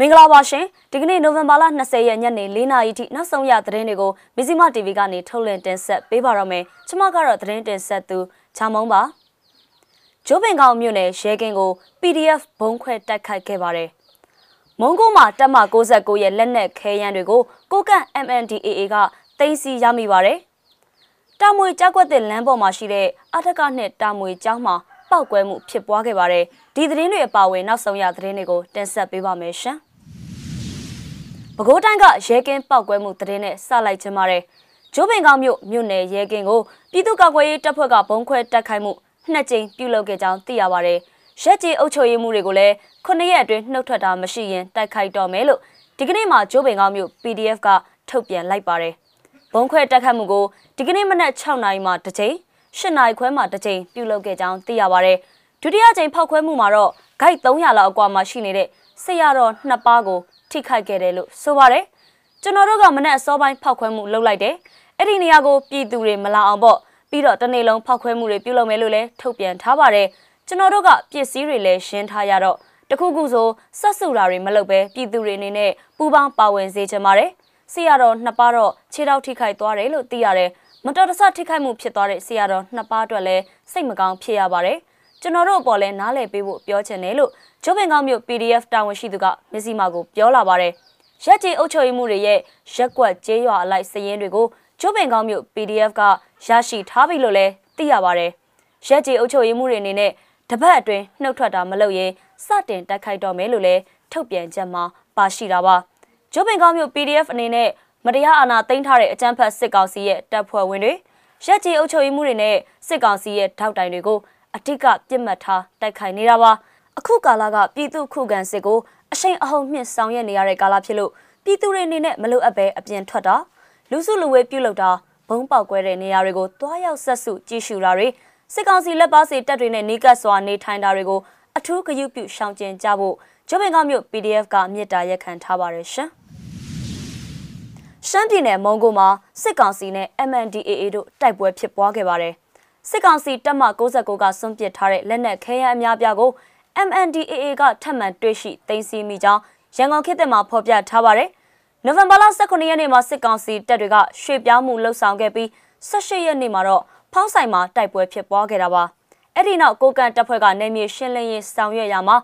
မင်္ဂလာပါရှင်ဒီကနေ့နိုဝင်ဘာလ20ရက်ညနေ4နာရီထိနောက်ဆုံးရသတင်းတွေကိုမီဇီမာ TV ကနေထုတ်လွှင့်တင်ဆက်ပေးပါတော့မယ်ကျွန်မကတော့သတင်းတင်ဆက်သူချာမုံပါဂျိုးပင်ကောင်မြို့နယ်ရဲကင်းကို PDF ဘုံခွဲတိုက်ခိုက်ခဲ့ပါတယ်မုံကိုမှာတက်မ69ရဲ့လက်နက်ခဲယမ်းတွေကိုကိုကန့် MNDAA ကသိမ်းဆည်းရမိပါတယ်တာမွေကြောက်ကွက်တဲ့လမ်းပေါ်မှာရှိတဲ့အထက်ကနှစ်တာမွေကျောင်းမှာပောက်ကွဲမှုဖြစ်ပွားခဲ့ပါတယ်ဒီသတင်းတွေအပါအဝင်နောက်ဆုံးရသတင်းတွေကိုတင်ဆက်ပေးပါမယ်ရှင် ပဲခူးတိုင်းကရဲကင်းပောက်ကွဲမှုသတင်းနဲ့စလိုက်ချင်ပါတယ်။ဂျိုးပင်ကောင်မြို့မြို့နယ်ရဲကင်းကိုပြည်သူ့ကာကွယ်ရေးတပ်ဖွဲ့ကဘုံခွဲတက်ခိုက်မှုနှစ်ကြိမ်ပြုလုပ်ခဲ့ကြောင်းသိရပါတယ်။ရက်ကြီးအုပ်ချုပ်ရေးမှုတွေကိုလည်းခုနှစ်ရက်အတွင်းနှုတ်ထွက်တာမရှိရင်တိုက်ခိုက်တော့မယ်လို့ဒီကနေ့မှဂျိုးပင်ကောင်မြို့ PDF ကထုတ်ပြန်လိုက်ပါတယ်။ဘုံခွဲတက်ခတ်မှုကိုဒီကနေ့မနက်6နာရီမှတစ်ကြိမ်8နာရီခွဲမှတစ်ကြိမ်ပြုလုပ်ခဲ့ကြောင်းသိရပါတယ်။ဒုတိယကြိမ်ဖောက်ခွဲမှုမှာတော့ဂိုက်300လောက်အကွာမှာရှိနေတဲ့ဆရာတော်နှစ်ပါးကို ထိခိုက်ခဲ့တယ်လို့ဆိုပါတယ်ကျွန်တော်တို့ကမနက်အစောပိုင်းဖောက်ခွဲမှုလုပ်လိုက်တယ်အဲ့ဒီနေရာကိုပြည်သူတွေမလာအောင်ပေါ့ပြီးတော့တနေ့လုံးဖောက်ခွဲမှုတွေပြုလုပ်မယ်လို့လည်းထုတ်ပြန်ထားပါတယ်ကျွန်တော်တို့ကပစ္စည်းတွေလည်းရှင်းထားရတော့တခုခုဆိုဆက်စုတာတွေမလုပ်ပဲပြည်သူတွေအနေနဲ့ပူပေါင်းပါဝင်စေချင်ပါတယ်ဆရာတော်နှစ်ပါးတော့ခြေထောက်ထိခိုက်သွားတယ်လို့သိရတယ်မတော်တဆထိခိုက်မှုဖြစ်သွားတဲ့ဆရာတော်နှစ်ပါးအတွက်လည်းစိတ်မကောင်းဖြစ်ရပါတယ်ကျွန်တော်တို့အပေါ်လဲနားလည်ပေးဖို့ပြောချင်တယ်လို့ ကျိုးပင်ကောင်းမြို့ PDF တာဝန်ရှိသူကမစ္စည်းမာကိုပြောလာပါတယ်။ရက်ကြီးအုပ်ချုပ်ရေးမှုတွေရဲ့ရက်ကွက်ကျေးရွာအလိုက်စည်ရင်းတွေကိုကျိုးပင်ကောင်းမြို့ PDF ကရရှိထားပြီလို့လည်းသိရပါတယ်။ရက်ကြီးအုပ်ချုပ်ရေးမှုတွေအနေနဲ့တပတ်အတွင်းနှုတ်ထွက်တာမလုပ်ရင်စတင်တိုက်ခိုက်တော့မယ်လို့လည်းထုတ်ပြန်ချက်မှာပါရှိတာပါ။ကျိုးပင်ကောင်းမြို့ PDF အနေနဲ့မတရားအာဏာသိမ်းထားတဲ့အကြမ်းဖက်စစ်ကောင်စီရဲ့တပ်ဖွဲ့ဝင်တွေရက်ကြီးအုပ်ချုပ်ရေးမှုတွေနဲ့စစ်ကောင်စီရဲ့ထောက်တိုင်တွေကိုအတိတ်ကပြစ်မှတ်ထားတိုက်ခိုက်နေတာပါ အခုကာလကပြည်သူခုခံစစ်ကိုအရှိန်အဟုန်မြင့်ဆောင်ရွက်နေရတဲ့ကာလဖြစ်လို့ပြည်သူတွေအနေနဲ့မလိုအပ်ပဲအပြင်ထွက်တာလူစုလူဝေးပြုလုပ်တာဘုံပေါက်ကွဲတဲ့နေရာတွေကိုတွားရောက်ဆက်စုကြည့်ရှုတာတွေစစ်ကောင်စီလက်ပါစီတပ်တွေနဲ့နေကတ်စွာနေထိုင်တာတွေကိုအထူးဂရုပြုရှောင်ကျဉ်ကြဖို့ဂျပန်ကမြို့ PDF ကမြစ်တာရက်ခံထားပါတယ်ရှင်ရှမ်းပြည်နယ်မုံကိုမှာစစ်ကောင်စီနဲ့ MNDAA တို့တိုက်ပွဲဖြစ်ပွားခဲ့ပါတယ်။စစ်ကောင်စီတပ်မ69ကစွန့်ပစ်ထားတဲ့လက်နက်ခဲယမ်းအများပြားကို MNDAA ကထပ်မံတွေ့ရှိသိမ်းဆည်းမိကြောင်းရန်ကုန်ခေတ်သစ်မှာဖော်ပြထားပါတယ်။နိုဝင်ဘာလ18ရက်နေ့မှာစစ်ကောင်စီတပ်တွေကရွှေ့ပြောင်းမှုလှုပ်ဆောင်ခဲ့ပြီး18ရက်နေ့မှာတော့ဖောင်းဆိုင်မှာတိုက်ပွဲဖြစ်ပွားခဲ့တာပါ။အဲ့ဒီနောက်ကိုကန်တပ်ဖွဲ့ကနေမြေရှင်းလင်းရေးဆောင်ရွက်ရမှာ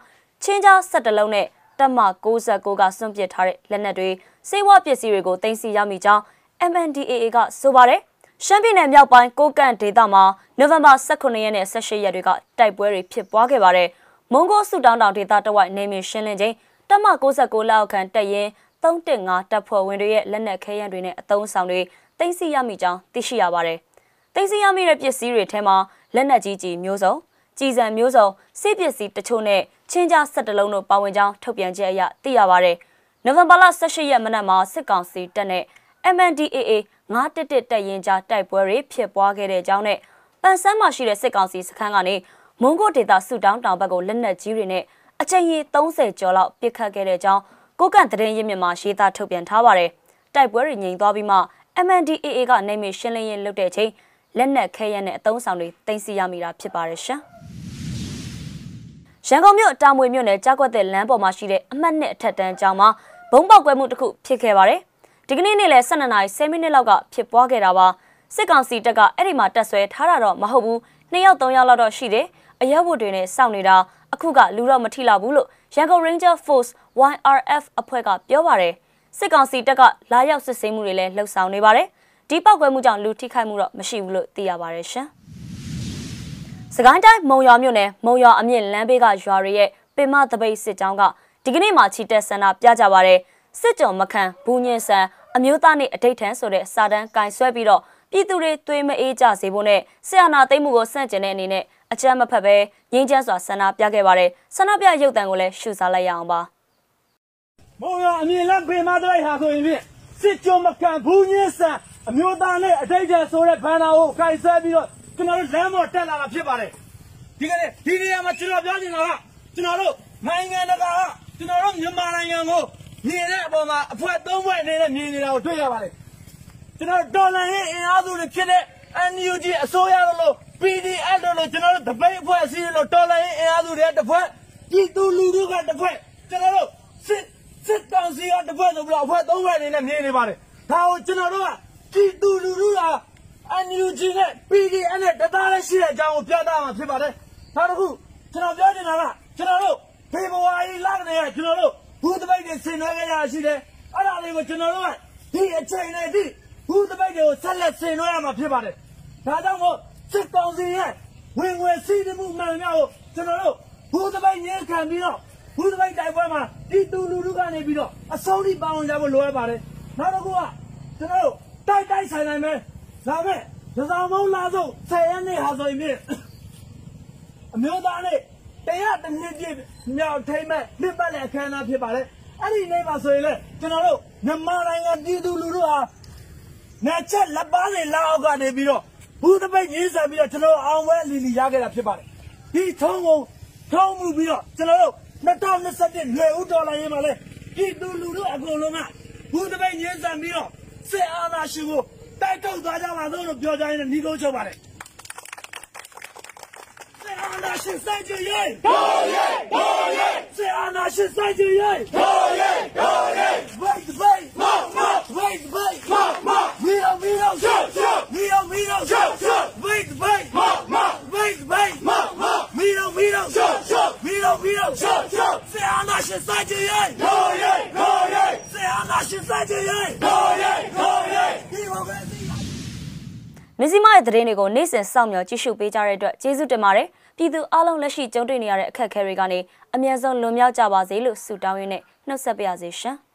ချင်းကြား17လုံးနဲ့တပ်မ69ကစွန့်ပစ်ထားတဲ့လက်နက်တွေစေဝါပစ္စည်းတွေကိုတင်စီရမိကြောင်း MNDAA ကဆိုပါတယ်။ရှမ်းပြည်နယ်မြောက်ပိုင်းကိုကန့်ဒေသမှာနိုဝင်ဘာ18ရက်နဲ့18ရက်တွေကတိုက်ပွဲတွေဖြစ်ပွားခဲ့ပါတယ်။ မွန်ဂိုဆူတောင်းတောင်ဒေသတဝိုက်နေမြေရှင်းလင်းခြင်းတပ်မ69လောက်ခန့်တပ်ရင်315တပ်ဖွဲ့ဝင်တွေရဲ့လက်နက်ခဲယမ်းတွေနဲ့အသုံးဆောင်တွေတင်စီရမိကြောင်းသိရှိရပါတယ်။တင်စီရမိတဲ့ပစ္စည်းတွေထဲမှာလက်နက်ကြီးကြီးမျိုးစုံကြီးစံမျိုးစုံစစ်ပစ္စည်းတချို့နဲ့ချင်းကြား17လုံးတို့ပါဝင်ကြောင်းထုတ်ပြန်ချက်အရသိရပါတယ်။နိုဝင်ဘာလ18ရက်မနက်မှာစစ်ကောင်စီတပ်နဲ့ MNDAA 911တပ်ရင်ကြားတိုက်ပွဲတွေဖြစ်ပွားခဲ့တဲ့အကြောင်းနဲ့ပန်ဆန်းမှာရှိတဲ့စစ်ကောင်စီစခန်းကနေ မွန်ဂိုဒေတာဆူတောင်းတောင်ဘက်ကိုလက်နက်ကြီးတွေနဲ့အချိန်ကြီး30ကျော်လောက်ပစ်ခတ်ခဲ့တဲ့အကြောင်းကိုကန့်သတင်းရင်းမြစ်မှာရေးသားထုတ်ပြန်ထားပါတယ်။တိုက်ပွဲတွေငြိမ်သွားပြီးမှ MNDAA ကနေမြေရှင်းလင်းရေးလုပ်တဲ့ချိန်လက်နက်ခဲယမ်းနဲ့အသုံးဆောင်တွေတင်စီရမိတာဖြစ်ပါတယ်ရှင်။ရန်ကုန်မြို့တာမွေမြို့နယ်ကြားကွက်တဲ့လမ်းပေါ်မှာရှိတဲ့အမှတ်နှစ်အထက်တန်းကျောင်းမှာဘုံပေါက်ကွဲမှုတစ်ခုဖြစ်ခဲ့ပါတယ်။ဒီကနေ့နေ့လယ်12နာရီ10မိနစ်လောက်ကဖြစ်ပွားခဲ့တာပါစစ်ကောင်စီတပ်ကအဲ့ဒီမှာတက်ဆွဲထားတာတော့မဟုတ်ဘူးနှစ်ယောက်သုံးယောက်လောက်တော့ရှိတယ် အရက်ဝတ်တွေနဲ့စောင့်နေတာအခုကလူတော့မထိလောက်ဘူးလို့ရန်ကုန် Ranger Force YRF အဖွဲ့ကပြောပါတယ်စစ်ကောင်စီတပ်ကလာရောက်စစ်ဆေးမှုတွေလည်းလှုပ်ဆောင်နေပါတယ်ဒီပောက်ကွဲမှုကြောင့်လူထိခိုက်မှုတော့မရှိဘူးလို့သိရပါတယ်ရှင်စကိုင်းတိုင်းမုံရွာမြို့နယ်မုံရွာအမြင့်လမ်းဘေးကရွာတွေရဲ့ပင်မတပိတ်စစ်ကြောင်းကဒီကနေ့မှချီတက်ဆန္ဒပြကြပါတယ်။စစ်ကြော်မခံဘူးညင်ဆန်အမျိုးသားနဲ့အဋိဌံဆိုတဲ့စာတမ်းကင်ဆွဲပြီးတော့ ပြည်သူတွေသွေးမအေးကြစေဖို့နဲ့ဆရာနာသိမ်းမှုကိုစန့်ကျင်တဲ့အနေနဲ့အကြမ်းမဖက်ပဲငြိမ်းချမ်းစွာဆန္ဒပြခဲ့ပါတယ်ဆန္ဒပြရုပ်တံကိုလည်းရှုစားလိုက်ရအောင်ပါမုံရအမြင်လက်ဖေမတလိုက်ဟာဆိုရင်ဖြင့်စစ်ကြောမခံဘူးညင်းဆန်အမျိုးသားနဲ့အဋိဌံဆိုတဲ့ဘန္နာကိုကင်ဆွဲပြီးတော့ကျွန်တော်တို့လမ်းပေါ်တက်လာတာဖြစ်ပါတယ်ဒီကနေ့ဒီနေရာမှာကျွန်တော်ပြောချင်တာကကျွန်တော်တို့နိုင်ငံတကာကကျွန်တော်တို့မြန်မာနိုင်ငံကိုမြင်တဲ့အပေါ်မှာအဖွဲ့သုံးဖွဲ့အနေနဲ့မြင်နေတာကိုတွေ့ရပါတယ် ကျွန်တော်ဒေါ်လာရေးအင်အားစုတွေဖြစ်တဲ့ NUG အစိုးရလို့ PDF လို့ကျွန်တော်တို့တပိတ်အဖွဲ့အစည်းလို့ဒေါ်လာရေးအင်အားစုတွေတစ်ဖွဲ့ပြည်သူလူထုကတစ်ဖွဲ့ကျွန်တော်တို့စစ်စစ်ကောင်စီကတစ်ဖက်ဆိုပြီးတော့အဖွဲ့သုံးဖွဲ့အနေနဲ့မြင်နေပါတယ်ဒါကိုကျွန်တော်တို့ကပြည်သူလူထုကအန်ယူဂျီနဲ့ PDF နဲ့တသားလေးရှိတဲ့အကြောင်းကိုပြသမှာဖြစ်ပါတယ်နောက်တစ်ခုကျွန်တော်ပြောချင်တာကကျွန်တော်တို့ဖေဖော်ဝါရီလကနေကကျွန်တော်တို့ဘူးတပိတ်တွေဆင်နွှဲခဲ့ရရှိတယ်အဲ့ဒါလေးကိုကျွန်တော်တို့ကဒီအချိန်နဲ့ဒီ ဘူးတပိတ်တွေကိုဆက်လက်ဆင်နွှဲရမှာဖြစ်ပါတယ်ဒါကြောင့်မို့စစ်ကောင်စီရဲ့ဝင်ဝင်စီးနှမှုမှန်များကိုကျွန်တော်တို့ဘူးတပိတ်ညှင်းခံပြီးတော့ဘူးတပိတ်တိုက်ပွဲမှာဒီတူလူလူကနေပြီးတော့အဆုံးထိပါဝင်ကြဖို့လိုအပ်ပါတယ်နောက်တစ်ခုကကျွန်တော်တို့တိုက်တိုက်ဆိုင်ဆိုင်ပဲဒါမဲ့ဒဇောင်မုံလာဆုံး10ရက်နေ့ဟာဆိုရင်ဖြင့်အမျိုးသားနဲ့တရားတစ်နှစ်ပြည့်မြောက်ထိမ့်မဲ့နှစ်ပတ်လည်အခမ်းအနားဖြစ်ပါတယ်အဲ့ဒီနေ့မှာဆိုရင်လေကျွန်တော်တို့မြန်မာနိုင်ငံပြည်သူလူထုဟာ နာချက်လက်ပါတွေလာအောက်ကနေပြီးတော့ဘူးတပိတ်ရင်းဆက်ပြီးတော့ကျွန်တော်အောင်ပွဲလီလီရခဲ့တာဖြစ်ပါတယ်ဒီထုံးကိုထုံးမှုပြီးတော့ကျွန်တော်တို့2021လွယ်ဦးဒေါ်လာရေးမှာလဲဒီလူလူတို့အကုန်လုံးကဘူးတပိတ်ရင်းဆက်ပြီးတော့စစ်အာဏာရှင်ကိုတိုက်ထုတ်သွားကြပါလို့ပြောကြရင်ညီကုန်းချုပ်ပါတယ်စစ်အာဏာရှင်စိုက်ကြရေးဒေါ်ရေးဒေါ်ရေးစစ်အာဏာရှင်စိုက်ကြရေးဒေါ်ရေး wait wait မမမီရောမီရောရှော့ရှော့မီရောမီရောရှော့ရှော့ wait wait မမ wait wait မမမီရောမီရောရှော့ရှော့မီရောမီရောရှော့ရှော့ဆရာနာရှင်စိုက်ကြရဲ့ no yay no yay ဆရာနာရှင်စိုက်ကြရဲ့ no yay no yay ဒီမောကစီမြစည်းမရဲ့သတင်းတွေကိုနေ့စဉ်စောင့်မျှော်ကြည့်ရှုပေးကြတဲ့အတွက်ကျေးဇူးတင်ပါတယ်ပြည်သူအလုံးလက်ရှိကြုံတွေ့နေရတဲ့အခက်အခဲတွေကနေအမြဲဆုံးလွန်မြောက်ကြပါစေလို့ဆုတောင်းရင်းနဲ့နှုတ်ဆက်ပါရစေရှင်။